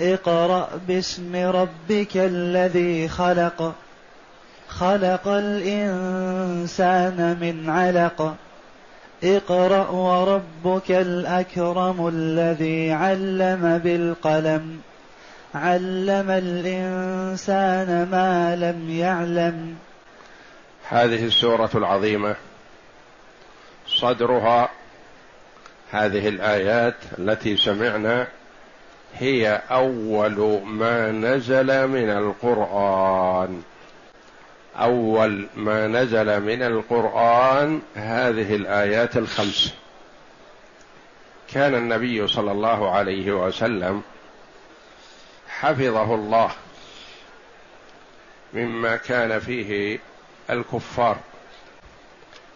اقرأ باسم ربك الذي خلق. خلق الإنسان من علق. اقرأ وربك الأكرم الذي علم بالقلم. علم الإنسان ما لم يعلم. هذه السورة العظيمة. صدرها هذه الآيات التي سمعنا هي أول ما نزل من القرآن. أول ما نزل من القرآن هذه الآيات الخمس. كان النبي صلى الله عليه وسلم حفظه الله مما كان فيه الكفار.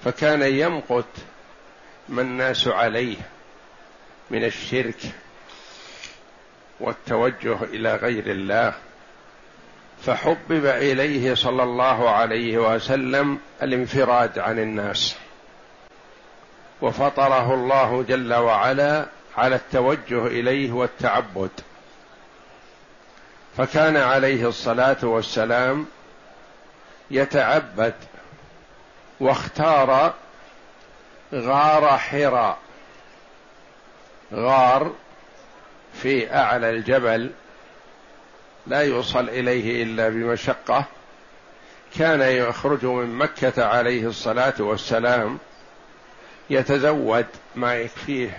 فكان يمقت ما الناس عليه من الشرك والتوجه إلى غير الله فحبب إليه صلى الله عليه وسلم الانفراد عن الناس. وفطره الله جل وعلا على التوجه إليه والتعبد. فكان عليه الصلاة والسلام يتعبد واختار غار حراء. غار في أعلى الجبل لا يوصل إليه إلا بمشقة كان يخرج من مكة عليه الصلاة والسلام يتزود ما يكفيه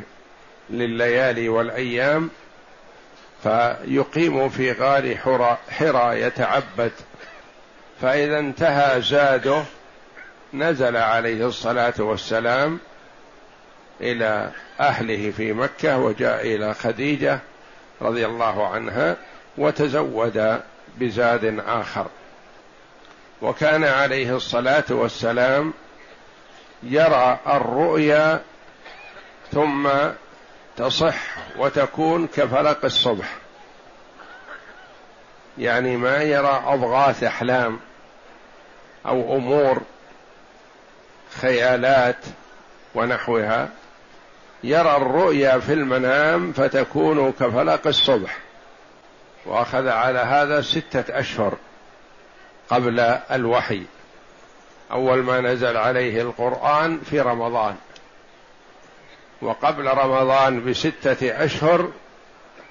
لليالي والأيام فيقيم في غار حرى, حرى يتعبد. فإذا انتهى زاده نزل عليه الصلاة والسلام إلى أهله في مكة وجاء إلى خديجة رضي الله عنها وتزود بزاد آخر. وكان عليه الصلاة والسلام يرى الرؤيا ثم تصح وتكون كفلق الصبح. يعني ما يرى أضغاث أحلام أو أمور خيالات ونحوها. يرى الرؤيا في المنام فتكون كفلق الصبح. وأخذ على هذا ستة أشهر قبل الوحي. أول ما نزل عليه القرآن في رمضان. وقبل رمضان بستة أشهر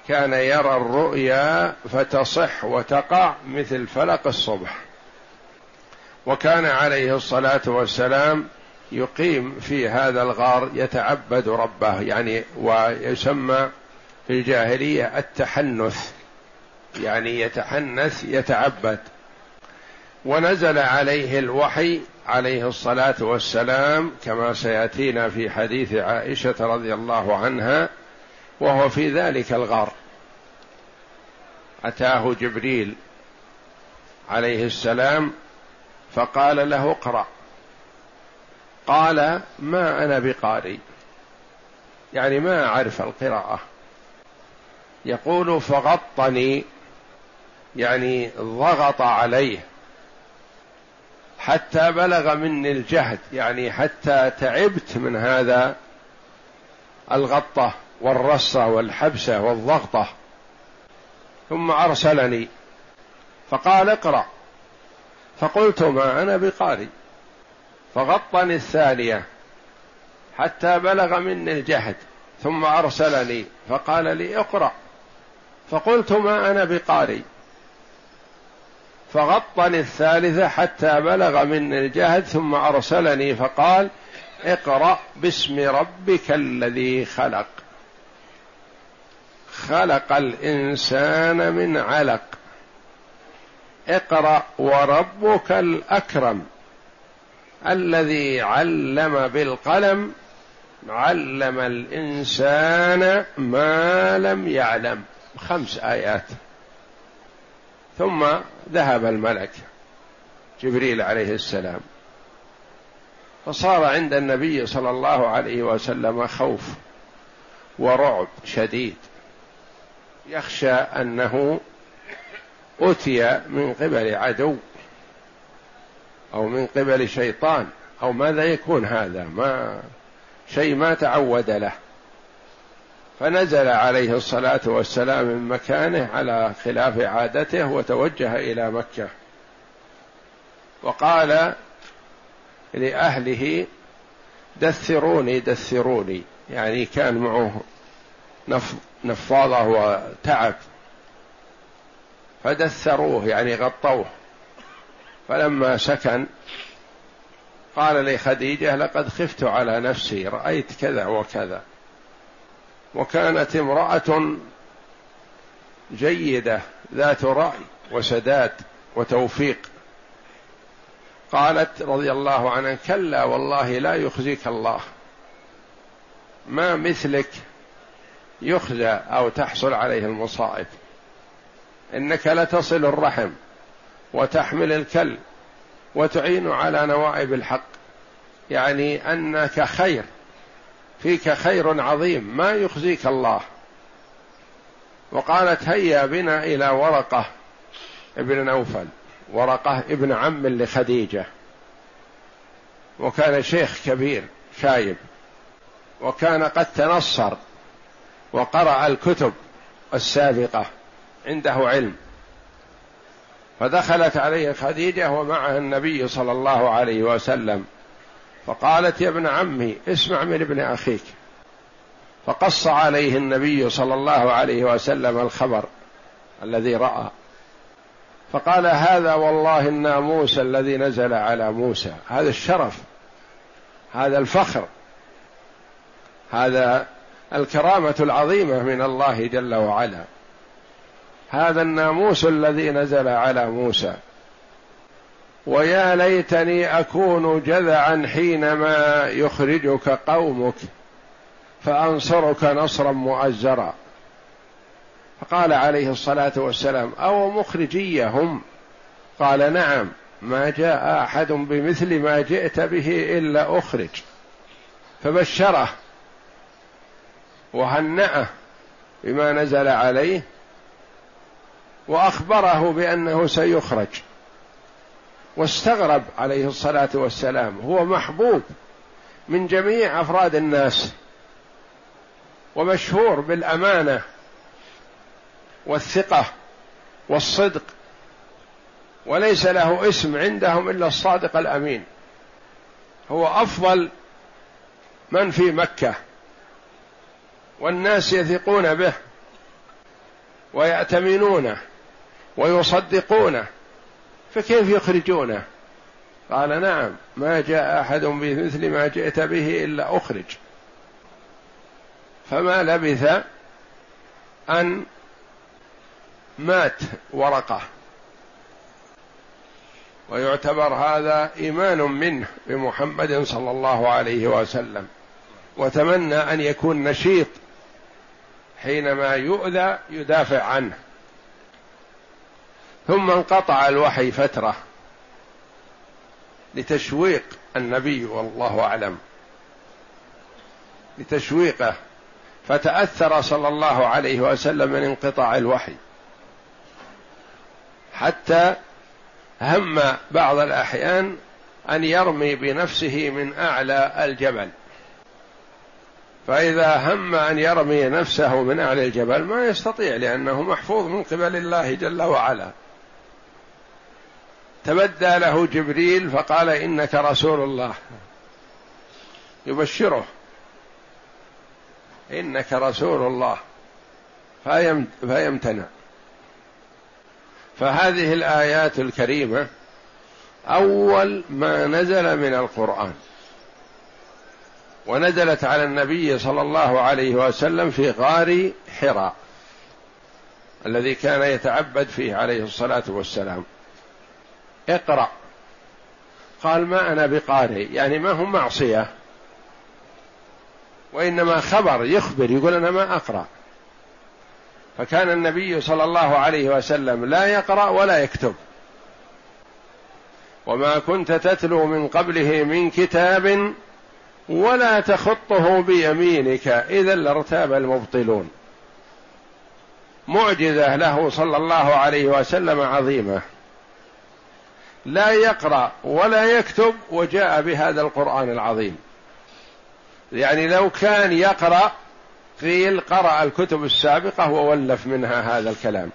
كان يرى الرؤيا فتصح وتقع مثل فلق الصبح. وكان عليه الصلاة والسلام يقيم في هذا الغار يتعبد ربه يعني ويسمى في الجاهلية التحنث يعني يتحنث يتعبد. ونزل عليه الوحي عليه الصلاة والسلام كما سيأتينا في حديث عائشة رضي الله عنها وهو في ذلك الغار. أتاه جبريل عليه السلام فقال له اقرأ. قال ما أنا بقارئ. يعني ما أعرف القراءة. يقول فغطني. يعني ضغط عليه. حتى بلغ مني الجهد. يعني حتى تعبت من هذا الغطة والرصة والحبسة والضغطة. ثم أرسلني. فقال اقرأ. فقلت ما أنا بقارئ. فغطني الثانية حتى بلغ مني الجهد ثم ارسلني فقال لي اقرأ. فقلت ما أنا بقارئ. فغطني الثالثة حتى بلغ مني الجهد ثم أرسلني فقال اقرأ باسم ربك الذي خلق. خلق الإنسان من علق. اقرأ وربك الأكرم. الذي علم بالقلم علم الإنسان ما لم يعلم. خمس آيات. ثم ذهب الملك جبريل عليه السلام. فصار عند النبي صلى الله عليه وسلم خوف ورعب شديد. يخشى أنه أتي من قبل عدو. أو من قبل شيطان أو ماذا يكون هذا؟ ما شيء ما تعود له. فنزل عليه الصلاة والسلام من مكانه على خلاف عادته وتوجه إلى مكة. وقال لأهله دثروني دثروني. يعني كان معه نفاضة وتعب. فدثروه يعني غطوه. فلما سكن قال لخديجة لقد خفت على نفسي رأيت كذا وكذا. وكانت امرأة جيدة ذات رأي وسداد وتوفيق. قالت رضي الله عنها كلا والله لا يخزيك الله. ما مثلك يخزى أو تحصل عليه المصائب. إنك لتصل الرحم. وتحمل الكل وتعين على نوائب الحق. يعني أنك خير فيك خير عظيم ما يخزيك الله. وقالت هيا بنا إلى ورقة ابن نوفل ورقة ابن عم لخديجة. وكان شيخ كبير شايب. وكان قد تنصر وقرأ الكتب السابقة عنده علم. فدخلت عليه خديجة ومعها النبي صلى الله عليه وسلم. فقالت يا ابن عمي اسمع من ابن أخيك. فقص عليه النبي صلى الله عليه وسلم الخبر الذي رأى. فقال هذا والله الناموس الذي نزل على موسى. هذا الشرف هذا الفخر هذا الكرامة العظيمة من الله جل وعلا. هذا الناموس الذي نزل على موسى. ويا ليتني أكون جذعا حينما يخرجك قومك فأنصرك نصرا مؤزرا. فقال عليه الصلاة والسلام أو مخرجيهم؟ قال نعم ما جاء أحد بمثل ما جئت به إلا أخرج. فبشره وهنأه بما نزل عليه وأخبره بأنه سيخرج. واستغرب عليه الصلاة والسلام. هو محبوب من جميع أفراد الناس. ومشهور بالأمانة والثقة والصدق. وليس له اسم عندهم إلا الصادق الأمين. هو أفضل من في مكة. والناس يثقون به ويأتمنونه. ويصدقونه. فكيف يخرجونه؟ قال نعم ما جاء أحد بمثل ما جئت به إلا أخرج. فما لبث أن مات ورقة. ويعتبر هذا إيمان منه بمحمد صلى الله عليه وسلم. وتمنى أن يكون نشيط حينما يؤذى يدافع عنه. ثم انقطع الوحي فترة لتشويق النبي والله أعلم. لتشويقه. فتأثر صلى الله عليه وسلم من انقطاع الوحي. حتى هم بعض الأحيان أن يرمي بنفسه من أعلى الجبل. فإذا هم أن يرمي نفسه من أعلى الجبل ما يستطيع لأنه محفوظ من قبل الله جل وعلا. تبدى له جبريل فقال إنك رسول الله. يبشره. إنك رسول الله. فيمتنع. فهذه الآيات الكريمة أول ما نزل من القرآن. ونزلت على النبي صلى الله عليه وسلم في غار حراء الذي كان يتعبد فيه عليه الصلاة والسلام. اقرأ. قال ما أنا بقارئ يعني ما هو معصية. وإنما خبر يخبر يقول أنا ما أقرأ. فكان النبي صلى الله عليه وسلم لا يقرأ ولا يكتب. وما كنت تتلو من قبله من كتاب ولا تخطه بيمينك إذا لارتاب المبطلون. معجزة له صلى الله عليه وسلم عظيمة. لا يقرأ ولا يكتب وجاء بهذا القرآن العظيم. يعني لو كان يقرأ قيل قرأ الكتب السابقة وولف منها هذا الكلام.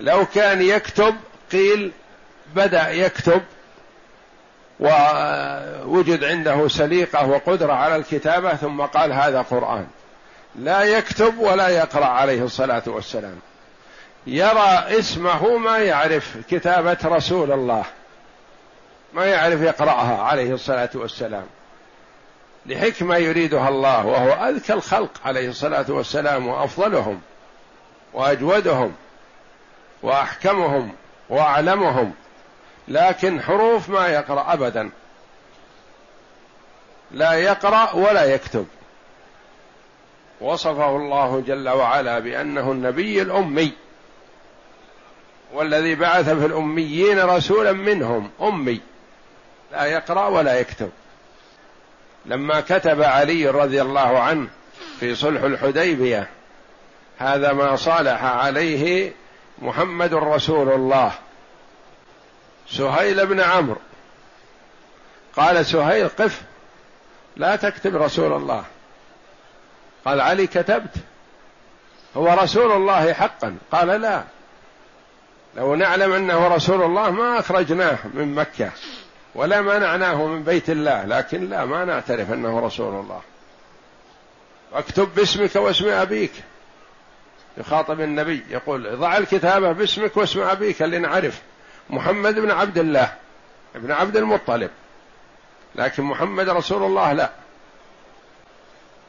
لو كان يكتب قيل بدأ يكتب ووجد عنده سليقة وقدرة على الكتابة ثم قال هذا قرآن. لا يكتب ولا يقرأ عليه الصلاة والسلام. يرى اسمه ما يعرف كتابة رسول الله ما يعرف يقرأها عليه الصلاة والسلام. لحكمة يريدها الله وهو أذكى الخلق عليه الصلاة والسلام وأفضلهم وأجودهم وأحكمهم وأعلمهم لكن حروف ما يقرأ ابدا. لا يقرأ ولا يكتب. وصفه الله جل وعلا بأنه النبي الأمي. والذي بعث في الأميين رسولا منهم أمي. لا يقرأ ولا يكتب. لما كتب علي رضي الله عنه في صلح الحديبية هذا ما صالح عليه محمد رسول الله. سهيل بن عمرو. قال سهيل قف لا تكتب رسول الله. قال علي كتبت. هو رسول الله حقا. قال لا. لو نعلم أنه رسول الله ما أخرجناه من مكة ولا منعناه من بيت الله لكن لا ما نعترف أنه رسول الله. اكتب باسمك واسم أبيك. يخاطب النبي يقول ضع الكتابه باسمك واسم أبيك اللي نعرف محمد بن عبد الله ابن عبد المطلب. لكن محمد رسول الله لا.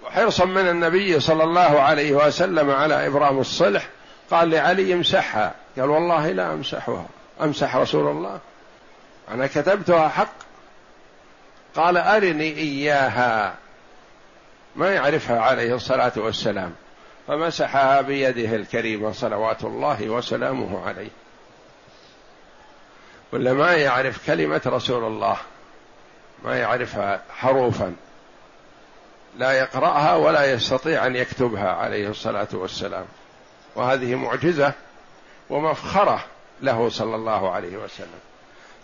وحرصا من النبي صلى الله عليه وسلم على إبرام الصلح قال لعلي امسحها. قال والله لا أمسحها. أمسح رسول الله. أنا كتبتها حق. قال أرني إياها. ما يعرفها عليه الصلاة والسلام. فمسحها بيده الكريمه صلوات الله وسلامه عليه. ولا ما يعرف كلمة رسول الله. ما يعرفها حروفا. لا يقرأها ولا يستطيع أن يكتبها عليه الصلاة والسلام. وهذه معجزة. ومفخرة له صلى الله عليه وسلم.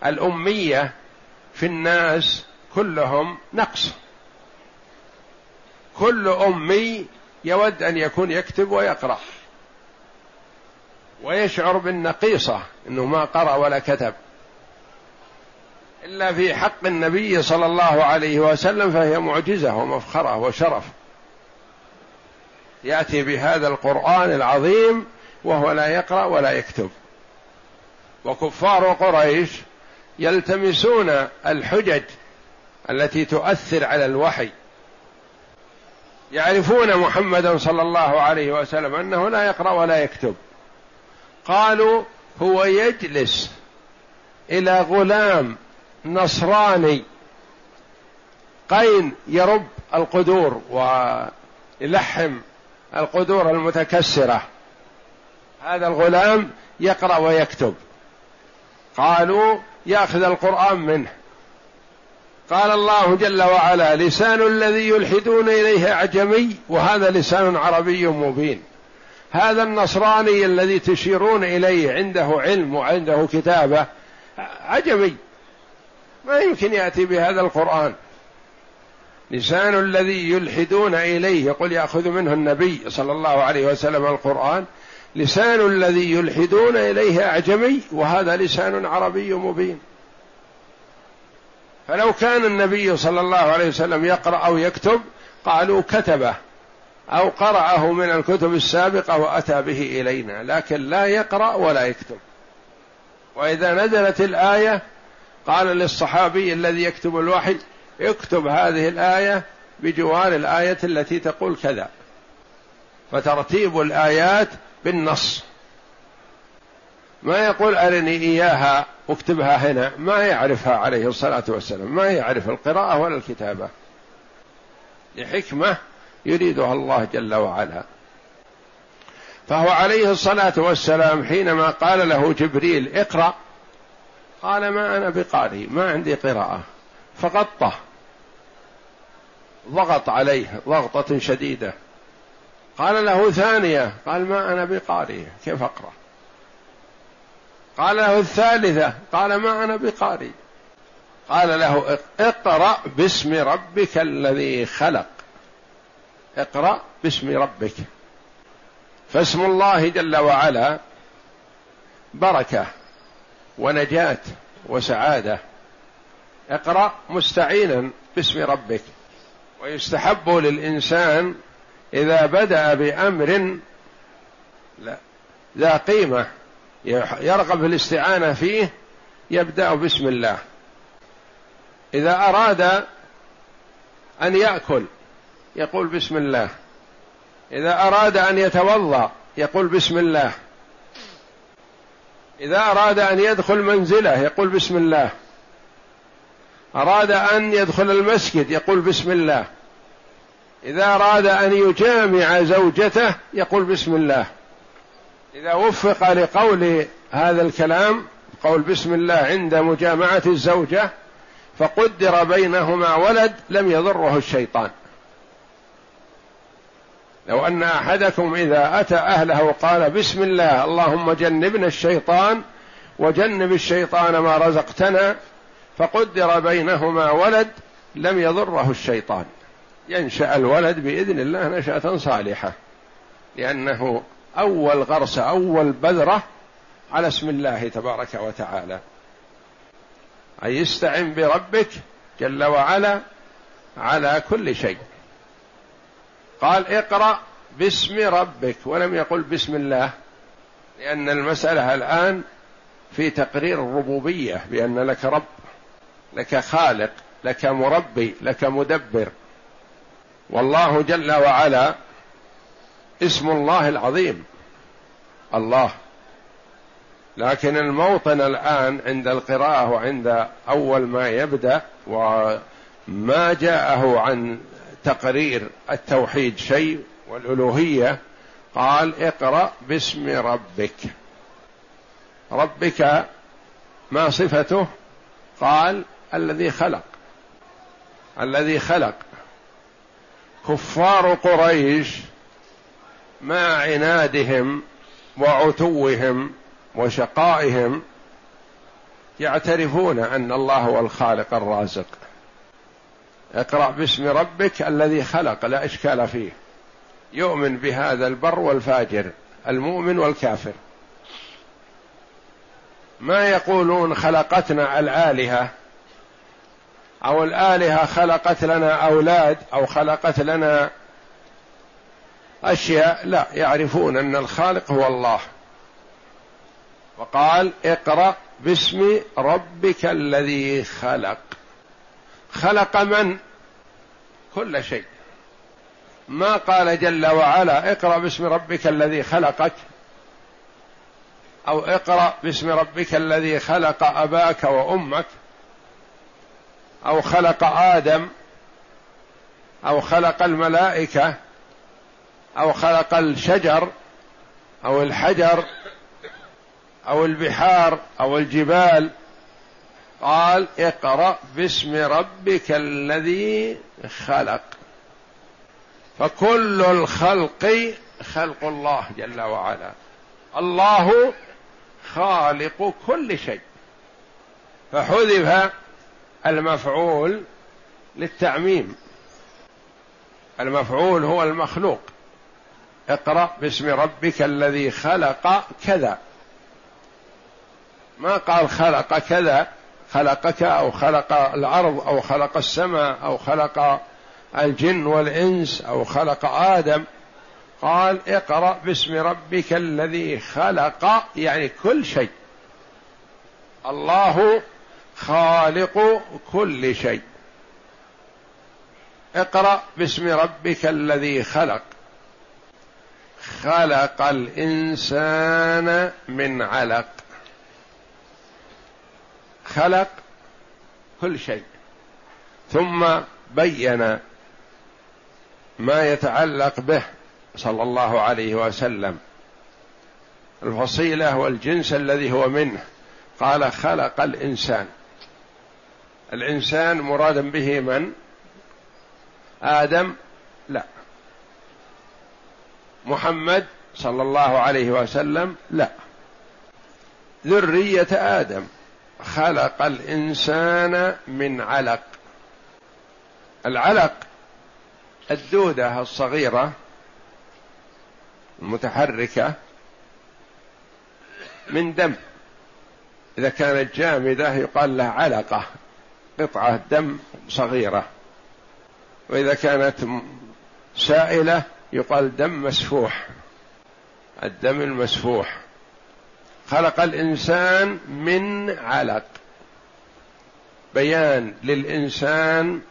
الأمية في الناس كلهم نقص. كل أمي يود أن يكون يكتب ويقرأ. ويشعر بالنقيصة أنه ما قرأ ولا كتب. إلا في حق النبي صلى الله عليه وسلم فهي معجزة ومفخرة وشرف. يأتي بهذا القرآن العظيم وهو لا يقرأ ولا يكتب. وكفار قريش يلتمسون الحجج التي تؤثر على الوحي. يعرفون محمدا صلى الله عليه وسلم أنه لا يقرأ ولا يكتب. قالوا هو يجلس إلى غلام نصراني قين يرب القدور ويلحم القدور المتكسرة. هذا الغلام يقرأ ويكتب. قالوا يأخذ القرآن منه. قال الله جل وعلا لسان الذي يلحدون إليه أعجمي وهذا لسان عربي مبين. هذا النصراني الذي تشيرون إليه عنده علم وعنده كتابة عجمي ما يمكن يأتي بهذا القرآن. لسان الذي يلحدون إليه. يقول يأخذ منه النبي صلى الله عليه وسلم القرآن. لسان الذي يلحدون إليه أعجمي وهذا لسان عربي مبين. فلو كان النبي صلى الله عليه وسلم يقرأ أو يكتب قالوا كتبه أو قرأه من الكتب السابقة وأتى به إلينا لكن لا يقرأ ولا يكتب. وإذا نزلت الآية قال للصحابي الذي يكتب الوحي اكتب هذه الآية بجوار الآية التي تقول كذا. فترتيب الآيات بالنص. ما يقول أرني إياها اكتبها هنا ما يعرفها عليه الصلاة والسلام ما يعرف القراءة ولا الكتابة. لحكمة يريدها الله جل وعلا. فهو عليه الصلاة والسلام حينما قال له جبريل اقرأ قال ما أنا بقارئ ما عندي قراءة. فغطه ضغط عليه ضغطة شديدة. قال له ثانية قال ما أنا بقارئ كيف أقرأ؟ قال له الثالثة قال ما أنا بقارئ. قال له اقرأ باسم ربك الذي خلق. اقرأ باسم ربك. فاسم الله جل وعلا بركة ونجاة وسعادة. اقرأ مستعينا باسم ربك. ويستحب للإنسان إذا بدأ بأمر لا ذا قيمة يرغب في الاستعانة فيه يبدأ بسم الله. إذا أراد أن يأكل يقول بسم الله. إذا أراد أن يتوضأ يقول بسم الله. إذا أراد أن يدخل منزله يقول بسم الله. أراد أن يدخل المسجد يقول بسم الله. إذا أراد أن يجامع زوجته يقول بسم الله. إذا وفق لقول هذا الكلام قول بسم الله عند مجامعة الزوجة فقدر بينهما ولد لم يضره الشيطان. لو أن أحدكم إذا أتى أهله قال بسم الله اللهم جنبنا الشيطان وجنب الشيطان ما رزقتنا فقدر بينهما ولد لم يضره الشيطان. ينشأ الولد بإذن الله نشأة صالحة لأنه أول غرس أول بذرة على اسم الله تبارك وتعالى. أي استعن بربك جل وعلا على كل شيء. قال اقرأ باسم ربك ولم يقل بسم الله لأن المسألة الآن في تقرير الربوبية بأن لك رب لك خالق لك مربي لك مدبر. والله جل وعلا اسم الله العظيم. الله. لكن الموطن الآن عند القراءة وعند أول ما يبدأ وما جاءه عن تقرير التوحيد شيء والألوهية قال اقرأ باسم ربك. ربك ما صفته؟ قال الذي خلق. الذي خلق. كفار قريش مع عنادهم وعتوهم وشقائهم يعترفون أن الله هو الخالق الرازق. اقرأ باسم ربك الذي خلق لا إشكال فيه. يؤمن بهذا البر والفاجر المؤمن والكافر. ما يقولون خلقتنا الآلهة أو الآلهة خلقت لنا أولاد أو خلقت لنا أشياء لا يعرفون أن الخالق هو الله. وقال اقرأ باسم ربك الذي خلق. خلق من؟ كل شيء. ما قال جل وعلا اقرأ باسم ربك الذي خلقك أو اقرأ باسم ربك الذي خلق أباك وأمك. أو خلق آدم أو خلق الملائكة أو خلق الشجر أو الحجر أو البحار أو الجبال قال اقرأ باسم ربك الذي خلق. فكل الخلق خلق الله جل وعلا. الله خالق كل شيء. فحذف المفعول للتعميم. المفعول هو المخلوق. اقرأ باسم ربك الذي خلق كذا. ما قال خلق كذا خلقك أو خلق الأرض أو خلق السماء أو خلق الجن والإنس أو خلق آدم. قال اقرأ باسم ربك الذي خلق يعني كل شيء. الله خالق كل شيء. اقرأ باسم ربك الذي خلق. خلق الإنسان من علق. خلق كل شيء. ثم بين ما يتعلق به صلى الله عليه وسلم. الفصيله والجنس الذي هو منه. قال خلق الإنسان. الإنسان مرادا به من؟ آدم؟ لا. محمد صلى الله عليه وسلم؟ لا. ذرية آدم. خلق الإنسان من علق. العلق الدودة الصغيرة المتحركة من دم. إذا كانت جامدة يقال لها علقة. قطعة دم صغيرة. وإذا كانت سائلة يقال دم مسفوح. الدم المسفوح. خلق الإنسان من علق. بيان للإنسان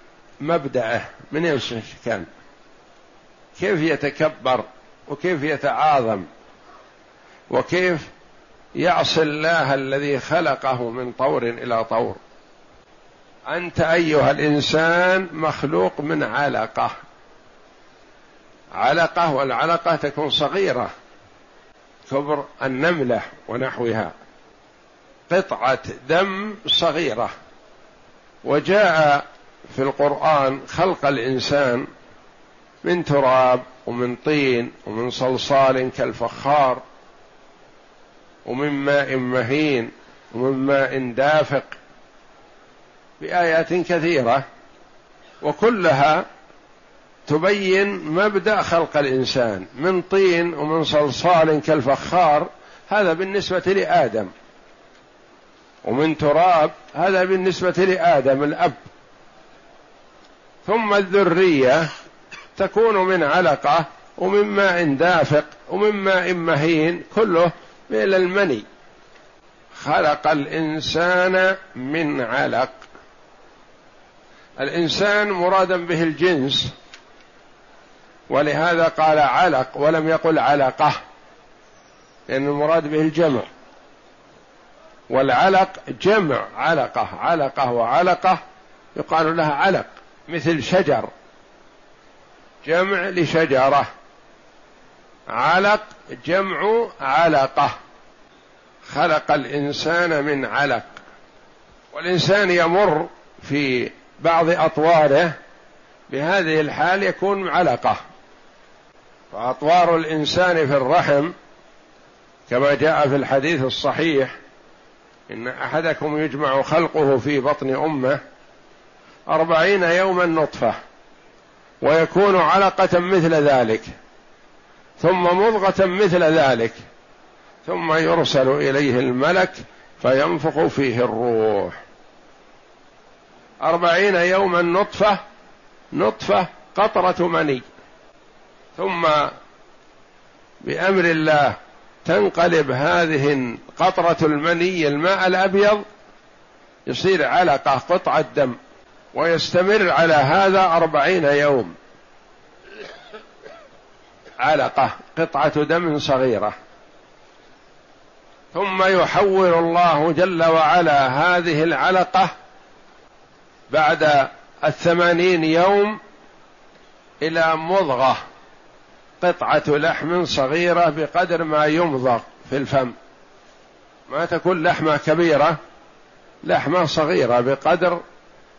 مبدأه من إيش كان؟ كيف يتكبر وكيف يتعاظم وكيف يعصي الله الذي خلقه من طور إلى طور؟ أنت أيها الإنسان مخلوق من علقة. علقة والعلقة تكون صغيرة. كبر النملة ونحوها. قطعة دم صغيرة. وجاء في القرآن خلق الإنسان من تراب ومن طين ومن صلصال كالفخار ومن ماء مهين ومن ماء دافق. بآيات كثيرة وكلها تبين مبدأ خلق الإنسان من طين ومن صلصال كالفخار هذا بالنسبة لآدم. ومن تراب هذا بالنسبة لآدم الأب. ثم الذرية تكون من علقة ومن ماء دافق ومن ماء مهين كله من المني. خلق الإنسان من علق. الإنسان مرادا به الجنس. ولهذا قال علق ولم يقل علقة لأن المراد به الجمع. والعلق جمع علقة علقة وعلقة يقال لها علق مثل شجر. جمع لشجرة. علق جمع علقة. خلق الإنسان من علق. والإنسان يمر في بعض اطواره بهذه الحال يكون علقه فأطوار الإنسان في الرحم كما جاء في الحديث الصحيح إن أحدكم يجمع خلقه في بطن أمه أربعين يوما نطفة ويكون علقة مثل ذلك ثم مضغة مثل ذلك ثم يرسل إليه الملك فينفخ فيه الروح. أربعين يوما نطفة نطفة قطرة مني. ثم بأمر الله تنقلب هذه قطرة المني الماء الأبيض يصير علقة قطعة دم ويستمر على هذا أربعين يوم. علقة قطعة دم صغيرة. ثم يحول الله جل وعلا هذه العلقة بعد الثمانين يوم إلى مضغة قطعة لحم صغيرة بقدر ما يمضغ في الفم. ما تكون لحمة كبيرة لحمة صغيرة بقدر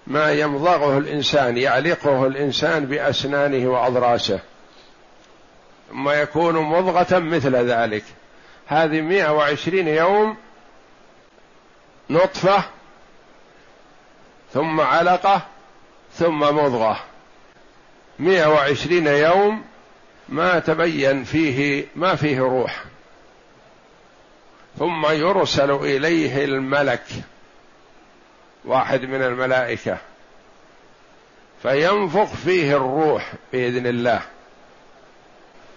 ما يمضغه الإنسان يعلقه الإنسان بأسنانه وأضراسه. ثم يكون مضغة مثل ذلك. هذه مئة وعشرين يوم نطفة ثم علقة ثم مضغة. مئة وعشرين يوم ما تبين فيه ما فيه روح. ثم يرسل إليه الملك واحد من الملائكة. فينفخ فيه الروح بإذن الله.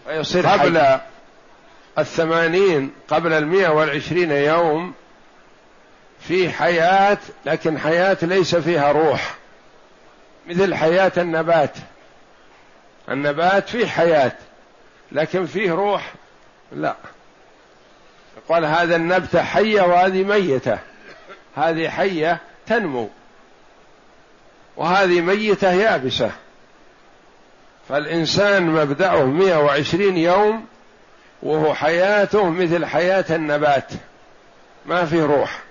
فيصير قبل. الثمانين قبل المئة والعشرين يوم في حياة لكن حياة ليس فيها روح. مثل حياة النبات. النبات فيه حياة لكن فيه روح لا. قال هذا النبتة حية وهذه ميتة. هذه حية تنمو. وهذه ميتة يابسة. فالإنسان مبدأه 120 يوم وهو حياته مثل حياة النبات. ما في روح.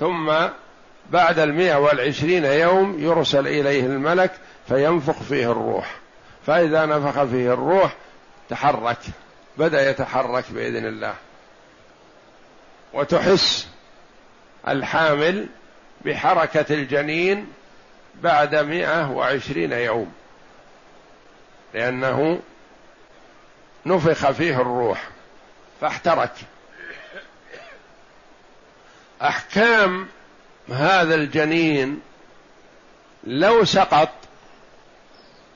ثم بعد المئة والعشرين يوم يرسل إليه الملك فينفخ فيه الروح. فإذا نفخ فيه الروح تحرك بدأ يتحرك بإذن الله. وتحس الحامل بحركة الجنين بعد مئة وعشرين يوم. لأنه نفخ فيه الروح فاحترك. أحكام هذا الجنين لو سقط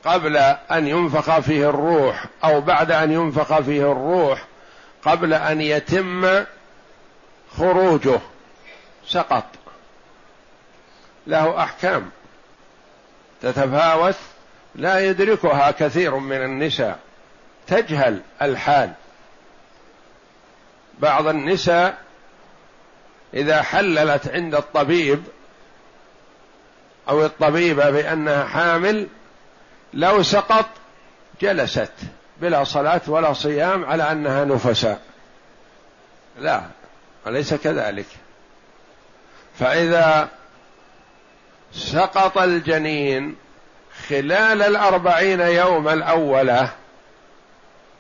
قبل أن ينفخ فيه الروح أو بعد أن ينفخ فيه الروح قبل أن يتم خروجه سقط. له أحكام تتفاوت لا يدركها كثير من النساء. تجهل الحال. بعض النساء إذا حللت عند الطبيب أو الطبيبه بأنها حامل لو سقط جلست بلا صلاة ولا صيام على أنها نفساء. لا أليس كذلك؟ فإذا سقط الجنين خلال الأربعين يوم الأولة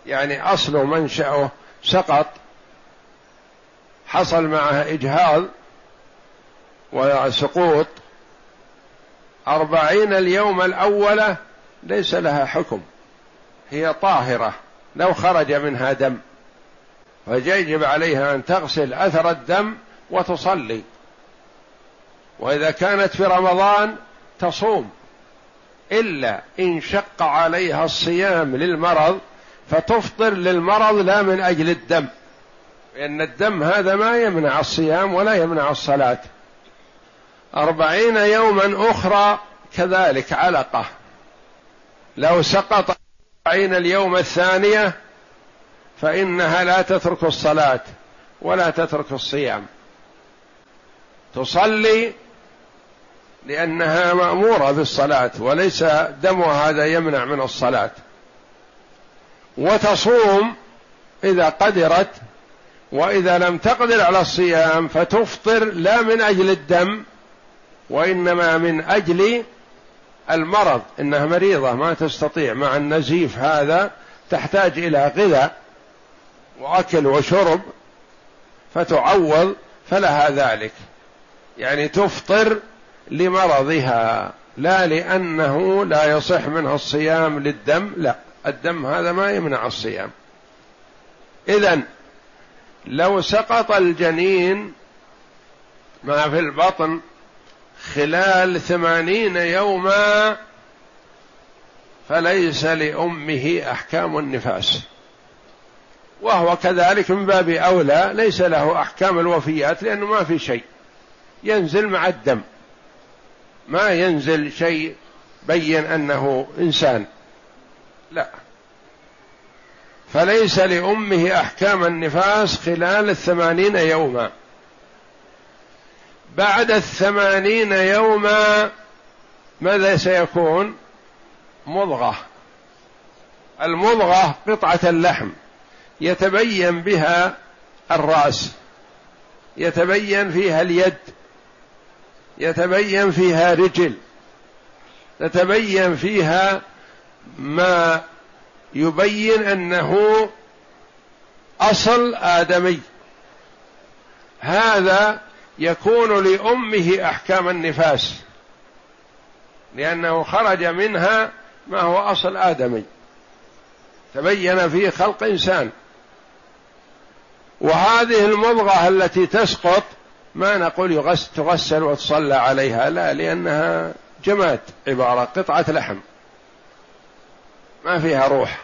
يعني أصل منشأه سقط حصل معه إجهاض وسقوط أربعين اليوم الأولة ليس لها حكم هي طاهرة لو خرج منها دم فيجب عليها أن تغسل أثر الدم وتصلي وإذا كانت في رمضان تصوم إلا إن شق عليها الصيام للمرض فتفطر للمرض لا من أجل الدم. لأن الدم هذا ما يمنع الصيام ولا يمنع الصلاة. أربعين يوما أخرى كذلك علقة. لو سقط أربعين اليوم الثانية فإنها لا تترك الصلاة ولا تترك الصيام. تصلي لأنها مأمورة بالصلاة وليس دمها هذا يمنع من الصلاة. وتصوم إذا قدرت وإذا لم تقدر على الصيام فتفطر لا من أجل الدم وإنما من أجل المرض. إنها مريضة ما تستطيع. مع النزيف هذا تحتاج إلى غذاء وأكل وشرب فتعوض فلها ذلك. يعني تفطر لمرضها لا لأنه لا يصح منها الصيام للدم لا. الدم هذا ما يمنع الصيام. اذا لو سقط الجنين ما في البطن خلال ثمانين يوما فليس لأمه أحكام النفاس. وهو كذلك من باب أولى ليس له أحكام الوفيات لأنه ما في شيء. ينزل مع الدم. ما ينزل شيء بين أنه إنسان. لا. فليس لأمه أحكام النفاس خلال الثمانين يوما. بعد الثمانين يوما ماذا سيكون؟ مضغة. المضغة قطعة اللحم. يتبين بها الرأس. يتبين فيها اليد. يتبين فيها رجل. تتبين فيها ما يبين أنه أصل آدمي. هذا يكون لأمه أحكام النفاس. لأنه خرج منها ما هو أصل آدمي. تبين فيه خلق إنسان. وهذه المضغة التي تسقط ما نقول يغسل تغسل وتصلى عليها لا لأنها جماد عبارة قطعة لحم. ما فيها روح.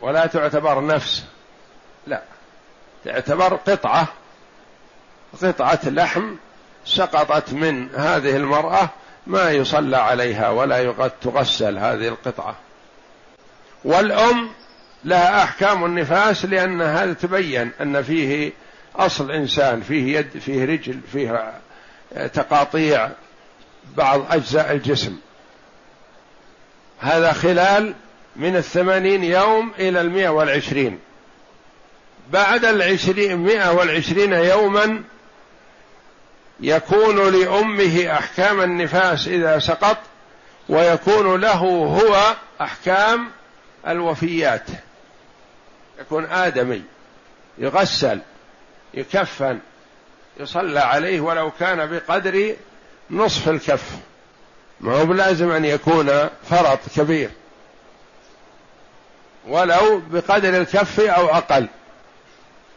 ولا تعتبر نفس. لا. تعتبر قطعة. قطعة لحم سقطت من هذه المرأة ما يصلى عليها ولا تغسل هذه القطعة. والأم لها أحكام النفاس لأن هذا تبين أن فيه أصل إنسان فيه يد فيه رجل فيه تقاطيع بعض أجزاء الجسم. هذا خلال من الثمانين يوم إلى المئة والعشرين. بعد العشرين مئة والعشرين يوما يكون لأمه أحكام النفاس إذا سقط ويكون له هو أحكام الوفيات. يكون آدمي يغسل يكفن يصلى عليه ولو كان بقدر نصف الكف. ما هو بلازم أن يكون فرط كبير. ولو بقدر الكف أو أقل.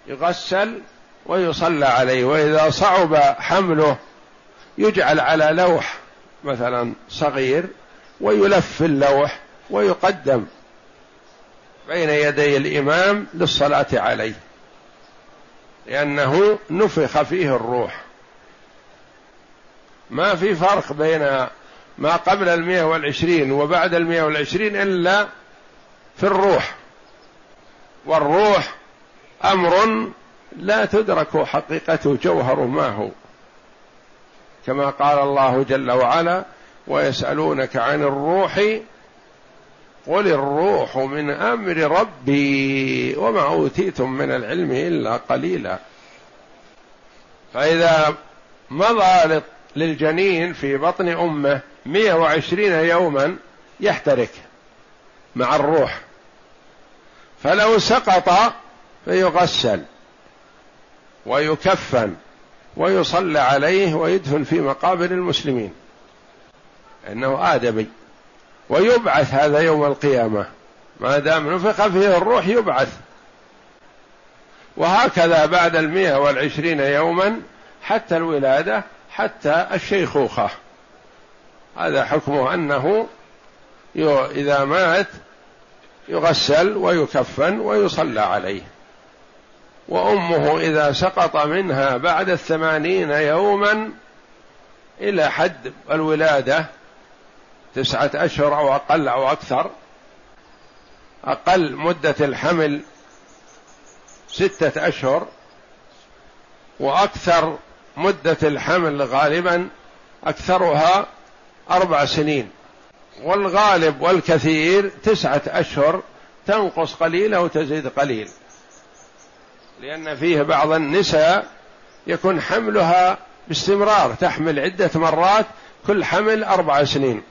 يغسل ويصلى عليه وإذا صعب حمله يجعل على لوح مثلا صغير ويلف في اللوح ويقدم بين يدي الإمام للصلاة عليه. لأنه نفخ فيه الروح. ما في فرق بين ما قبل المئة والعشرين وبعد المئة والعشرين إلا في الروح. والروح أمر لا تدرك حقيقته جوهر ما هو. كما قال الله جل وعلا ويسألونك عن الروح قل الروح من أمر ربي وما أوتيتم من العلم إلا قليلا. فإذا مضى للجنين في بطن أمه 120 يوما يحترك مع الروح. فلو سقط فيغسل ويكفن ويصلى عليه ويدفن في مقابر المسلمين. إنه آدمي. ويبعث هذا يوم القيامة. ما دام نفخ فيه الروح يبعث. وهكذا بعد المئة والعشرين يوما حتى الولادة حتى الشيخوخة. هذا حكمه أنه إذا مات يغسل ويكفن ويصلى عليه. وأمه إذا سقط منها بعد الثمانين يوما إلى حد الولادة تسعة أشهر أو أقل أو أكثر أقل مدة الحمل ستة أشهر وأكثر مدة الحمل غالبا أكثرها أربع سنين. والغالب والكثير تسعة أشهر تنقص قليل أو تزيد قليل. لأن فيه بعض النساء يكون حملها باستمرار تحمل عدة مرات كل حمل أربع سنين.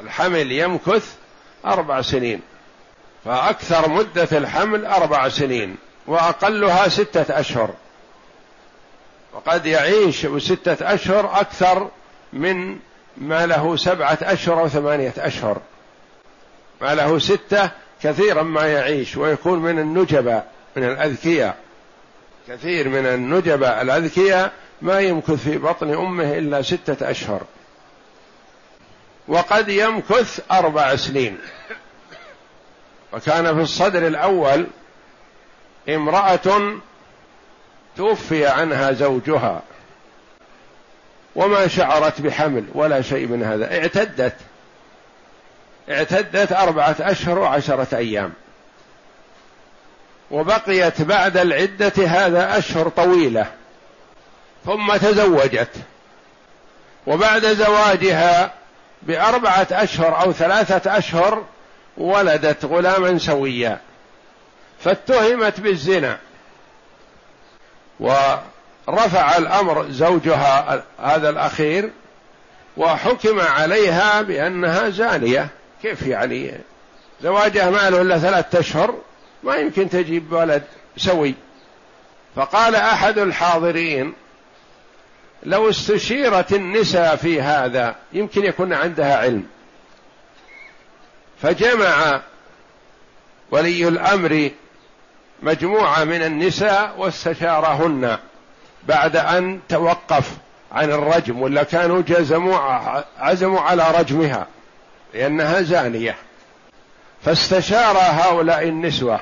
الحمل يمكث أربع سنين. فأكثر مدة الحمل أربع سنين وأقلها ستة أشهر. وقد يعيش ستة أشهر أكثر من ما له سبعة أشهر أو ثمانية أشهر. ما له ستة كثيرا ما يعيش ويكون من النجبة من الأذكياء. كثير من النجبة الأذكياء ما يمكث في بطن أمه إلا ستة أشهر. وقد يمكث أربع سنين. وكان في الصدر الأول امرأة توفي عنها زوجها. وما شعرت بحمل ولا شيء من هذا. اعتدت. اعتدت أربعة أشهر وعشرة أيام. وبقيت بعد العدة هذا أشهر طويلة. ثم تزوجت. وبعد زواجها بأربعة أشهر أو ثلاثة أشهر ولدت غلاما سويا. فاتهمت بالزنا. ورفع الأمر زوجها هذا الأخير وحكم عليها بأنها زانية. كيف يعني؟ زواجها ما له إلا ثلاثة أشهر ما يمكن تجيب ولد سوي. فقال أحد الحاضرين لو استشيرت النساء في هذا يمكن يكون عندها علم. فجمع ولي الأمر مجموعة من النساء واستشارهن. بعد أن توقف عن الرجم ولا كانوا جزموا عزموا على رجمها لأنها زانية. فاستشار هؤلاء النسوة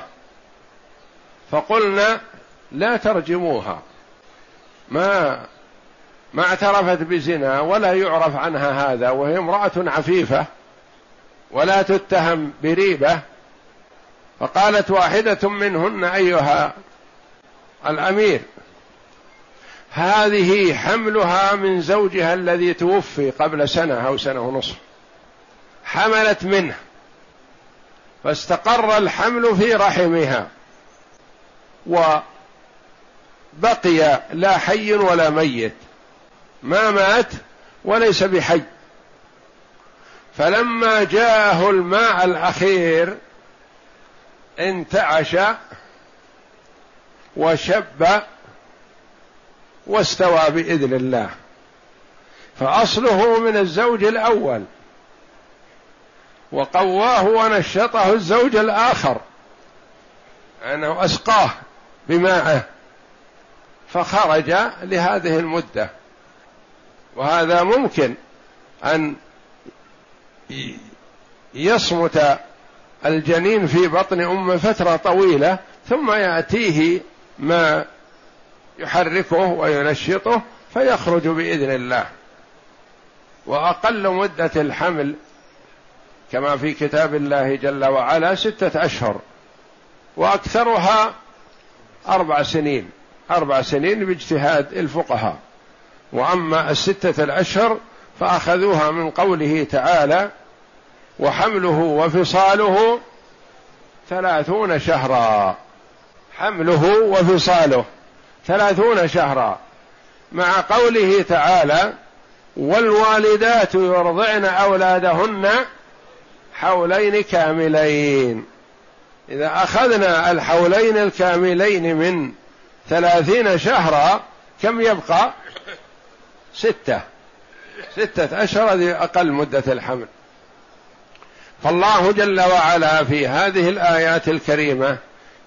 فقلنا لا ترجموها. ما ما اعترفت بزنا ولا يعرف عنها هذا وهي امرأة عفيفة ولا تتهم بريبة. فقالت واحدة منهن أيها الأمير هذه حملها من زوجها الذي توفي قبل سنة أو سنة ونصف. حملت منه. فاستقر الحمل في رحمها. وبقي لا حي ولا ميت. ما مات وليس بحي. فلما جاءه الماء الأخير انتعش وشب واستوى بإذن الله. فأصله من الزوج الأول. وقواه ونشطه الزوج الآخر. انه اسقاه بماءه فخرج لهذه المدة. وهذا ممكن أن يصمت الجنين في بطن امه فترة طويلة ثم يأتيه ما يحركه وينشطه فيخرج بإذن الله. وأقل مدة الحمل كما في كتاب الله جل وعلا ستة أشهر وأكثرها أربع سنين أربع سنين باجتهاد الفقهاء. وأما الستة الأشهر فأخذوها من قوله تعالى وحمله وفصاله ثلاثون شهرا. حمله وفصاله. ثلاثون شهرا. مع قوله تعالى والوالدات يرضعن أولادهن حولين كاملين إذا أخذنا الحولين الكاملين من ثلاثين شهرا كم يبقى؟ ستة. ستة أشهر هذه أقل مدة الحمل. فالله جل وعلا في هذه الآيات الكريمة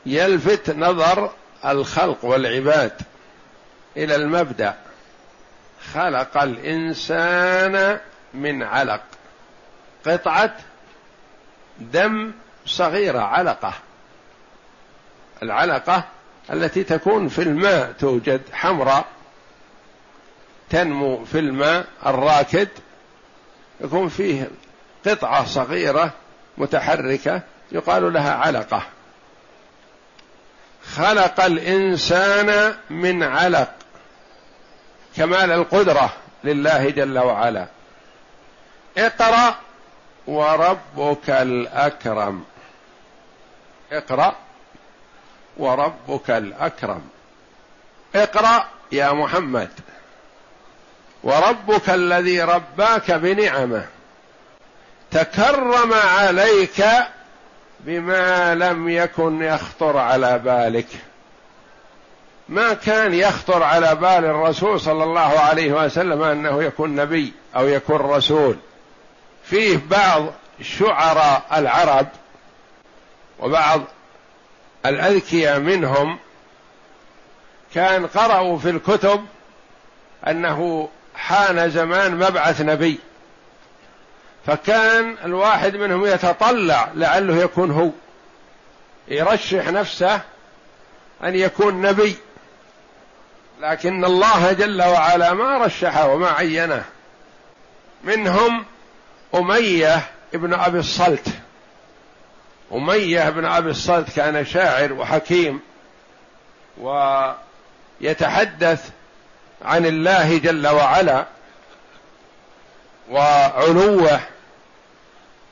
يلفت نظر الخلق والعباد إلى المبدأ. خلق الإنسان من علق. قطعة دم صغيرة علقة. العلقة التي تكون في الماء توجد حمراء تنمو في الماء الراكد. يكون فيه قطعة صغيرة متحركة يقال لها علقة. خلق الإنسان من علق كمال القدرة لله جل وعلا. اقرأ وربك الأكرم. اقرأ وربك الأكرم. اقرأ يا محمد. وربك الذي رباك بنعمة. تكرم عليك بما لم يكن يخطر على بالك. ما كان يخطر على بال الرسول صلى الله عليه وسلم أنه يكون نبي أو يكون رسول. فيه بعض شعراء العرب وبعض الأذكياء منهم كان قرأوا في الكتب أنه حان زمان مبعث نبي. فكان الواحد منهم يتطلع لعله يكون هو. يرشح نفسه أن يكون نبي. لكن الله جل وعلا ما رشحه وما عينه. منهم أمية ابن أبي الصلت. أمية بن أبي الصلت كان شاعر وحكيم. ويتحدث عن الله جل وعلا وعلوه.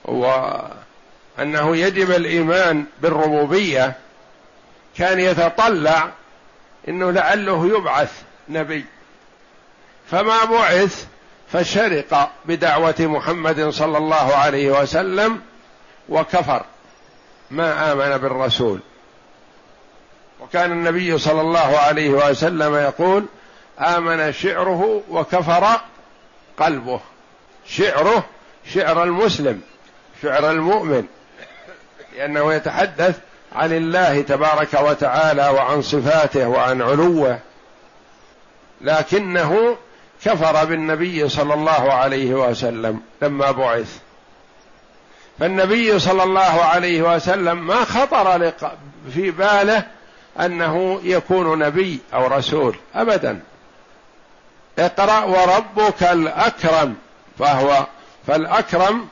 وأنه يجب الإيمان بالربوبية. كان يتطلع إنه لعله يبعث نبي. فما بعث فشرق بدعوة محمد صلى الله عليه وسلم وكفر. ما آمن بالرسول. وكان النبي صلى الله عليه وسلم يقول آمن شعره وكفر قلبه. شعره شعر المسلم. شعر المؤمن لأنه يتحدث عن الله تبارك وتعالى وعن صفاته وعن علوه. لكنه كفر بالنبي صلى الله عليه وسلم لما بعث. فالنبي صلى الله عليه وسلم ما خطر في باله أنه يكون نبي أو رسول ابدا. اقرأ وربك الأكرم فهو فالأكرم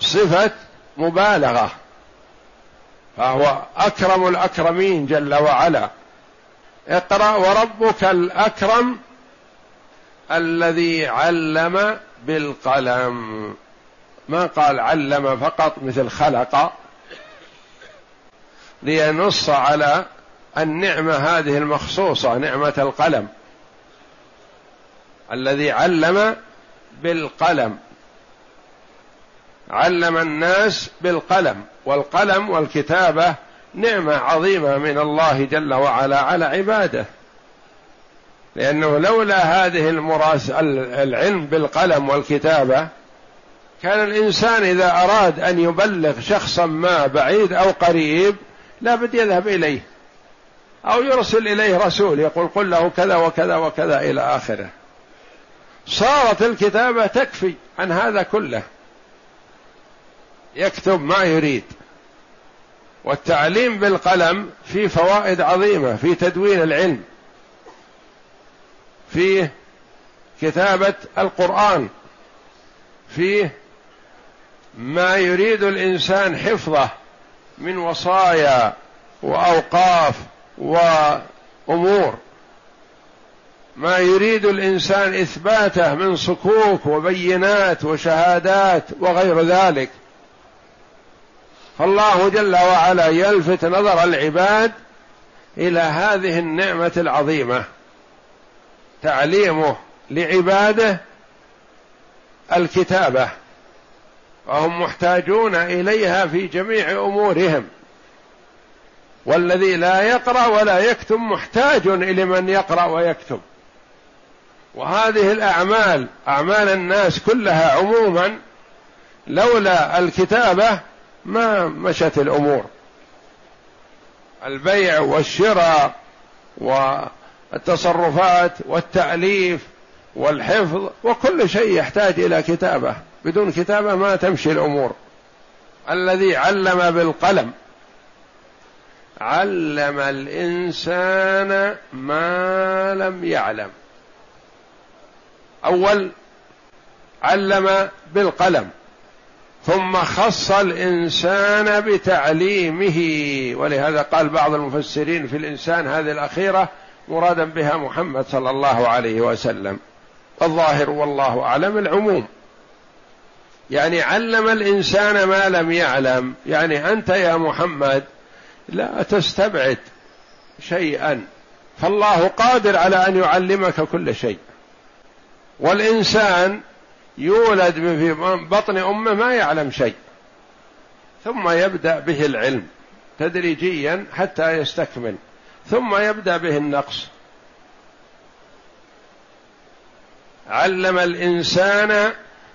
صفة مبالغة فهو أكرم الأكرمين جل وعلا. اقرأ وربك الأكرم الذي علم بالقلم. ما قال علم فقط مثل خلق لينص على النعمة هذه المخصوصة نعمة القلم. الذي علم بالقلم. علم الناس بالقلم والقلم والكتابة نعمة عظيمة من الله جل وعلا على عباده. لأنه لولا هذه المراس العلم بالقلم والكتابة كان الإنسان إذا أراد أن يبلغ شخصا ما بعيد أو قريب لابد يذهب إليه أو يرسل إليه رسول يقول قل له كذا وكذا وكذا إلى آخره. صارت الكتابة تكفي عن هذا كله. يكتب ما يريد. والتعليم بالقلم فيه فوائد عظيمة في تدوين العلم فيه كتابة القرآن فيه ما يريد الإنسان حفظه من وصايا وأوقاف وأمور. ما يريد الإنسان إثباته من صكوك وبينات وشهادات وغير ذلك. فالله جل وعلا يلفت نظر العباد إلى هذه النعمة العظيمة. تعليمه لعباده الكتابة وهم محتاجون إليها في جميع أمورهم. والذي لا يقرأ ولا يكتب محتاج إلى من يقرأ ويكتب وهذه الأعمال أعمال الناس كلها عموما لولا الكتابة ما مشت الأمور. البيع والشراء والتصرفات والتأليف والحفظ وكل شيء يحتاج إلى كتابة. بدون كتابة ما تمشي الأمور. الذي علم بالقلم. علم الإنسان ما لم يعلم. أول علم بالقلم. ثم خص الإنسان بتعليمه. ولهذا قال بعض المفسرين في الإنسان هذه الأخيرة مرادا بها محمد صلى الله عليه وسلم. الظاهر والله أعلم العموم. يعني علم الإنسان ما لم يعلم. يعني أنت يا محمد لا تستبعد شيئا. فالله قادر على أن يعلمك كل شيء. والإنسان يولد في بطن أمه ما يعلم شيء. ثم يبدأ به العلم تدريجيا حتى يستكمل. ثم يبدأ به النقص. علم الإنسان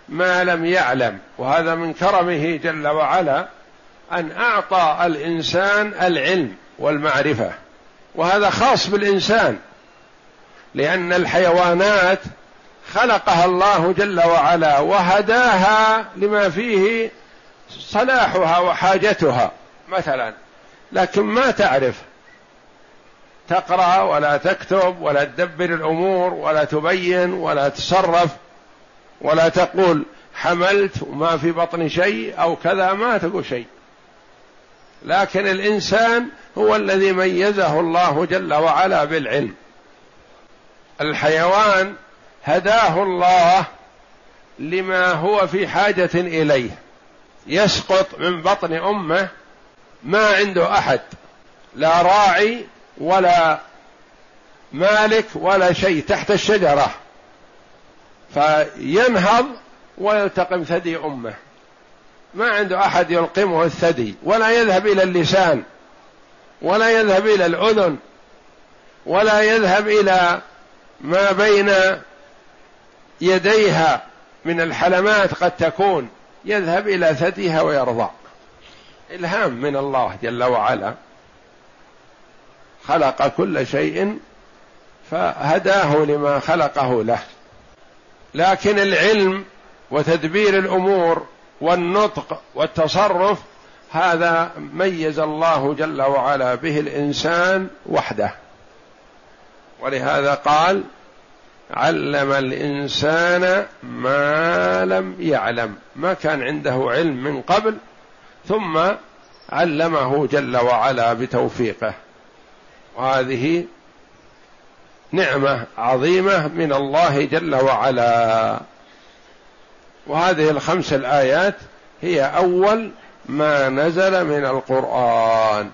ما لم يعلم وهذا من كرمه جل وعلا أن أعطى الإنسان العلم والمعرفة. وهذا خاص بالإنسان لأن الحيوانات خلقها الله جل وعلا وهداها لما فيه صلاحها وحاجتها مثلا. لكن ما تعرف. تقرأ ولا تكتب ولا تدبر الأمور ولا تبين ولا تصرف ولا تقول حملت وما في بطن شيء أو كذا ما تقول شيء. لكن الإنسان هو الذي ميزه الله جل وعلا بالعلم. الحيوان هداه الله لما هو في حاجة إليه. يسقط من بطن أمه ما عنده أحد لا راعي ولا مالك ولا شيء تحت الشجرة. فينهض ويلتقم ثدي أمه. ما عنده أحد يلقمه الثدي ولا يذهب إلى اللسان ولا يذهب إلى الأذن ولا يذهب إلى ما بين يديها من الحلمات قد تكون يذهب إلى ثديها ويرضع إلهام من الله جل وعلا. خلق كل شيء فهداه لما خلقه له. لكن العلم وتدبير الأمور والنطق والتصرف هذا ميز الله جل وعلا به الإنسان وحده. ولهذا قال علم الإنسان ما لم يعلم ما كان عنده علم من قبل ثم علمه جل وعلا بتوفيقه. وهذه نعمة عظيمة من الله جل وعلا. وهذه الخمس الآيات هي أول ما نزل من القرآن.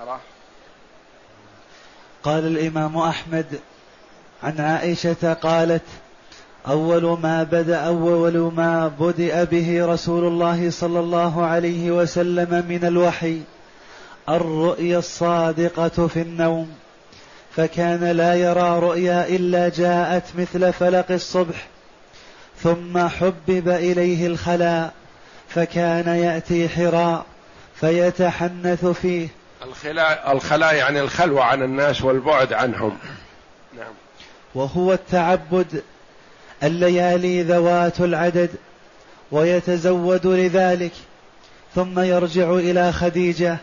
اقرا قال الإمام أحمد عن عائشة قالت أول ما بدأ أول ما بدأ به رسول الله صلى الله عليه وسلم من الوحي الرؤيا الصادقة في النوم. فكان لا يرى رؤيا إلا جاءت مثل فلق الصبح ثم حبب إليه الخلاء فكان يأتي حراء فيتحنث فيه. الخلاء الخلاء يعني الخلوة عن الناس والبعد عنهم. نعم. وهو التعبد الليالي ذوات العدد ويتزود لذلك ثم يرجع إلى خديجة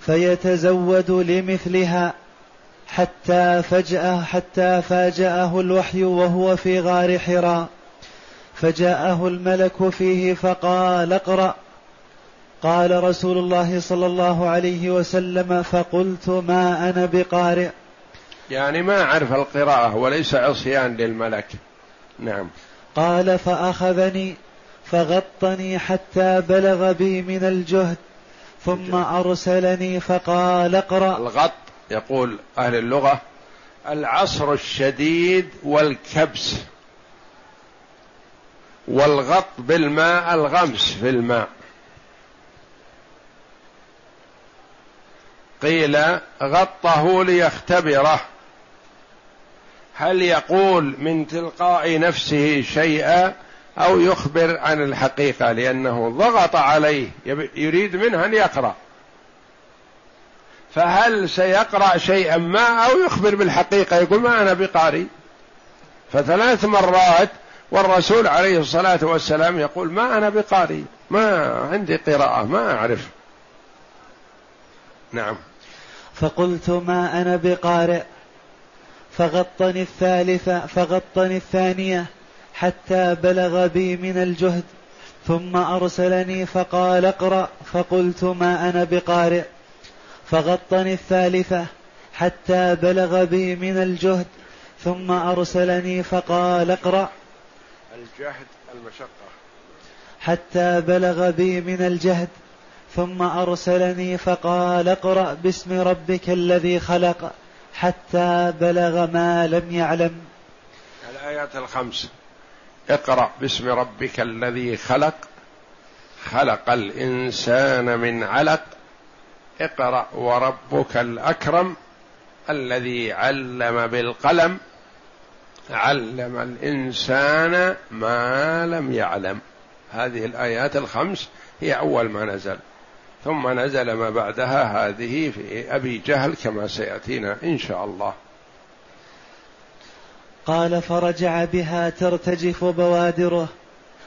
فيتزود لمثلها حتى فجأة حتى فاجأه الوحي وهو في غار حراء. فجاءه الملك فيه فقال اقرأ. قال رسول الله صلى الله عليه وسلم فقلت ما أنا بقارئ. يعني ما أعرف القراءة وليس عصيان للملك. نعم. قال فأخذني فغطني حتى بلغ بي من الجهد ثم أرسلني فقال اقرأ. الغط يقول أهل اللغة العصر الشديد والكبس والغط بالماء الغمس في الماء. قيل غطه ليختبره. هل يقول من تلقاء نفسه شيئا أو يخبر عن الحقيقة لأنه ضغط عليه يريد منه أن يقرأ. فهل سيقرأ شيئا ما أو يخبر بالحقيقة؟ يقول ما أنا بقاري. فثلاث مرات والرسول عليه الصلاة والسلام يقول ما أنا بقاري ما عندي قراءة ما أعرف. نعم. فقلت ما أنا بقارئ. فغطني الثالثة فغطني الثانية حتى بلغ بي من الجهد ثم أرسلني فقال اقرأ فقلت ما أنا بقارئ. فغطني الثالثة حتى بلغ بي من الجهد ثم أرسلني فقال اقرأ. الجهد المشقة. حتى بلغ بي من الجهد ثم أرسلني فقال اقرأ باسم ربك الذي خلق. حتى بلغ ما لم يعلم. الآيات الخمس. اقرأ باسم ربك الذي خلق. خلق الإنسان من علق. اقرأ وربك الأكرم الذي علم بالقلم. علم الإنسان ما لم يعلم. هذه الآيات الخمس هي أول ما نزل. ثم نزل ما بعدها هذه في أبي جهل كما سيأتينا إن شاء الله. قال فرجع بها ترتجف بوادره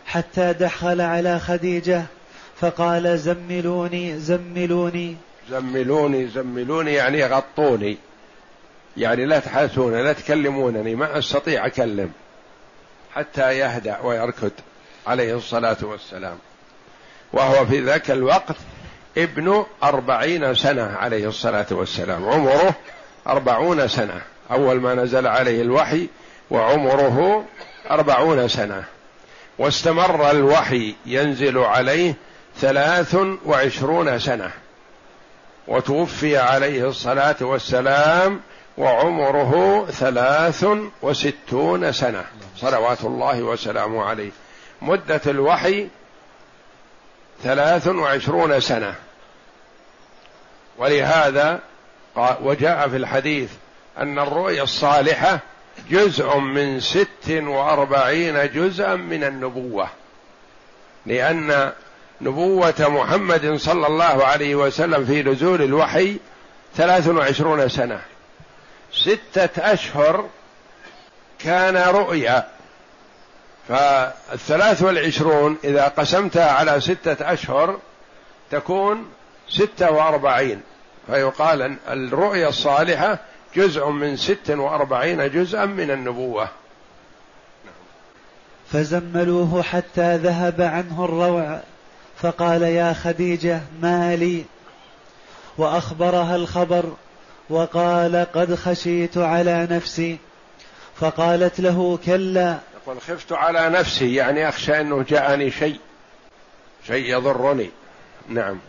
حتى دخل على خديجة فقال زملوني زملوني. زملوني زملوني يعني غطوني. يعني لا تحاسون لا تكلمونني ما أستطيع أكلم. حتى يهدأ ويركض عليه الصلاة والسلام. وهو في ذاك الوقت ابن أربعين سنة عليه الصلاة والسلام. عمره أربعون سنة. أول ما نزل عليه الوحي وعمره أربعون سنة. واستمر الوحي ينزل عليه ثلاث وعشرون سنة. وتوفي عليه الصلاة والسلام وعمره ثلاث وستون سنة. صلوات الله وسلامه عليه. مدة الوحي ثلاث وعشرون سنة. ولهذا وجاء في الحديث أن الرؤيا الصالحة جزء من ست وأربعين جزءا من النبوة. لأن نبوة محمد صلى الله عليه وسلم في نزول الوحي ثلاث وعشرون سنة. ستة أشهر كان رؤيا. فالثلاث والعشرون إذا قسمتها على ستة أشهر تكون ستة وأربعين. فيقال الرؤيا الصالحة جزء من ست وأربعين جزءا من النبوة. فزملوه حتى ذهب عنه الروع فقال يا خديجة ما لي؟ وأخبرها الخبر وقال قد خشيت على نفسي فقالت له كلا يقول خفت على نفسي يعني أخشى أنه جاءني شيء شيء يضرني. نعم.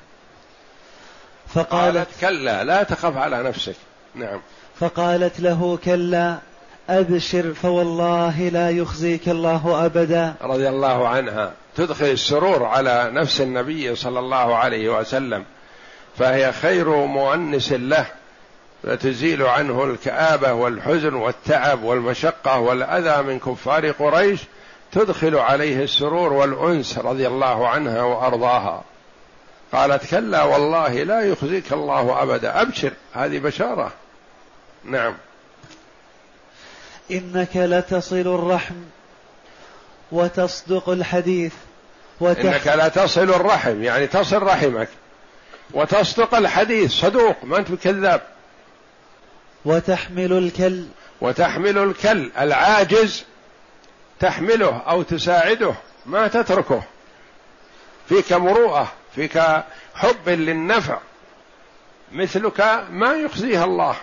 فقالت كلا لا تخف على نفسك. نعم. فقالت له كلا أبشر فوالله لا يخزيك الله أبدا. رضي الله عنها. تدخل السرور على نفس النبي صلى الله عليه وسلم فهي خير مؤنس له. فتزيل عنه الكآبة والحزن والتعب والمشقة والأذى من كفار قريش تدخل عليه السرور والأنس رضي الله عنها وأرضاها. قالت كلا والله لا يخزيك الله أبدا. أبشر هذه بشارة. نعم. إنك لتصل الرحم وتصدق الحديث وتح... إنك لا تصل الرحم يعني تصل رحمك وتصدق الحديث صدوق ما أنت كذاب وتحمل الكل. وتحمل الكل. العاجز تحمله أو تساعده ما تتركه. فيك مروءة فيك حب للنفع. مثلك ما يخزيها الله.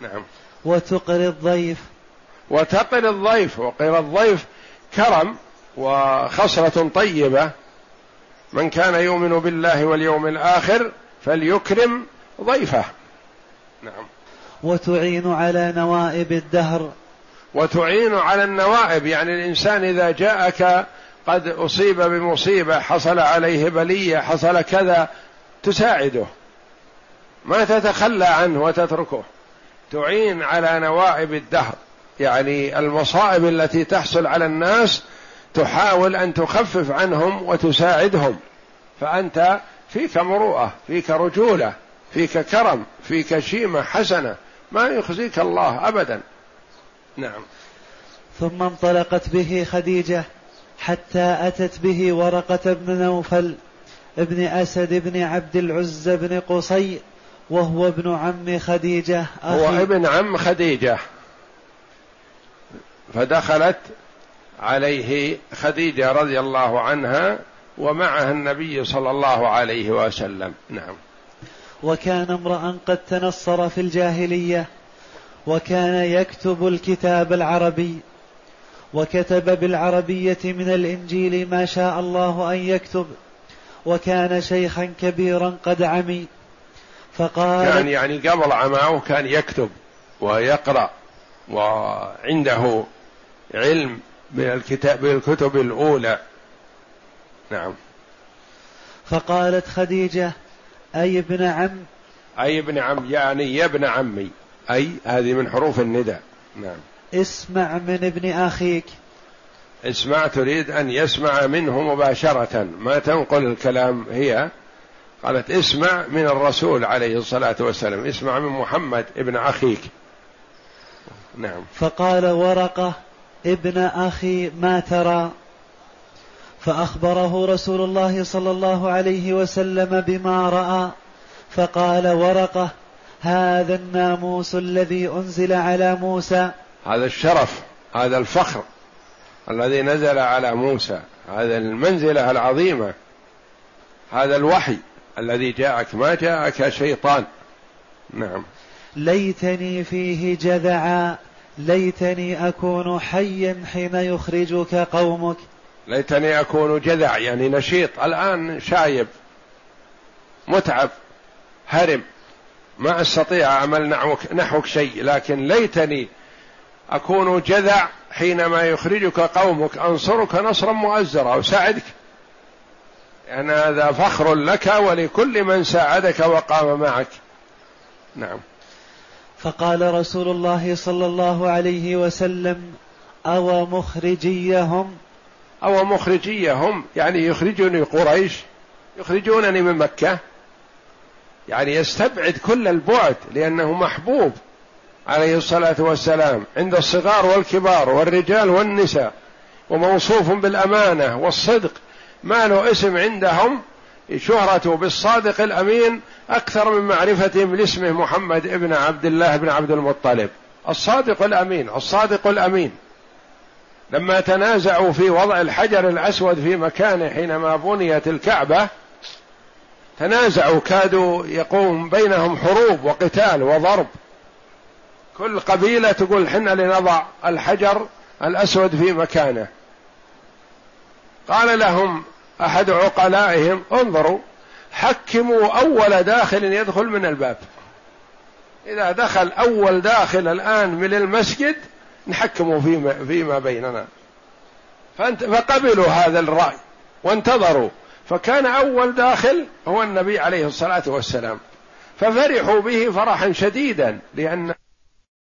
نعم. وتقر الضيف. وتقر الضيف. وقر الضيف كرم وخصلة طيبة. من كان يؤمن بالله واليوم الآخر فليكرم ضيفه. نعم. وتعين على نوائب الدهر. وتعين على النوائب يعني الإنسان إذا جاءك قد أصيب بمصيبة حصل عليه بلية حصل كذا تساعده. ما تتخلى عنه وتتركه. تعين على نوائب الدهر. يعني المصائب التي تحصل على الناس تحاول أن تخفف عنهم وتساعدهم. فأنت فيك مروءة فيك رجولة فيك كرم فيك شيمة حسنة. ما يخزيك الله ابدا. نعم. ثم انطلقت به خديجة حتى أتت به ورقة بن نوفل ابن أسد بن عبد العزى بن قصي وهو ابن عم خديجة أخي. هو ابن عم خديجة. فدخلت عليه خديجة رضي الله عنها ومعها النبي صلى الله عليه وسلم. نعم. وكان امرأ قد تنصر في الجاهلية وكان يكتب الكتاب العربي وكتب بالعربية من الإنجيل ما شاء الله أن يكتب وكان شيخا كبيرا قد عمي. فقال كان يعني قبل عماه كان يكتب ويقرأ وعنده علم بالكتاب بالكتب الأولى. نعم. فقالت خديجة أي ابن عم؟ أي ابن عم يعني يا ابن عمي. أي هذه من حروف النداء. نعم. اسمع من ابن أخيك. اسمع تريد أن يسمع منه مباشرة. ما تنقل الكلام هي؟ قالت اسمع من الرسول عليه الصلاة والسلام. اسمع من محمد ابن أخيك. نعم. فقال ورقة ابن أخي ما ترى؟ فأخبره رسول الله صلى الله عليه وسلم بما رأى فقال ورقة هذا الناموس الذي أنزل على موسى. هذا الشرف هذا الفخر الذي نزل على موسى هذا المنزلة العظيمة هذا الوحي الذي جاءك ما جاءك شيطان. نعم. ليتني فيه جذعا ليتني أكون حيا حين يخرجك قومك. ليتني أكون جذع يعني نشيط الآن شايب متعب هرم ما أستطيع أعمل نحوك, نحوك شيء لكن ليتني أكون جذع حينما يخرجك قومك أنصرك نصرا مؤزرا أساعدك. يعني هذا فخر لك ولكل من ساعدك وقام معك. نعم. فقال رسول الله صلى الله عليه وسلم أو مخرجيهم أو مخرجيهم يعني يخرجني قريش يخرجونني من مكة. يعني يستبعد كل البعد لأنه محبوب عليه الصلاة والسلام عند الصغار والكبار والرجال والنساء وموصوف بالأمانة والصدق. ما له اسم عندهم شهرته بالصادق الأمين أكثر من معرفتهم لاسمه محمد ابن عبد الله بن عبد المطلب. الصادق الأمين الصادق الأمين. لما تنازعوا في وضع الحجر الأسود في مكانه حينما بنيت الكعبة تنازعوا كادوا يقوم بينهم حروب وقتال وضرب. كل قبيلة تقول حنا لنضع الحجر الأسود في مكانه. قال لهم أحد عقلائهم انظروا حكموا أول داخل يدخل من الباب. إذا دخل أول داخل الآن من المسجد نحكمه فيما, فيما بيننا. فأنت فقبلوا هذا الرأي وانتظروا. فكان أول داخل هو النبي عليه الصلاة والسلام. ففرحوا به فرحا شديدا لأن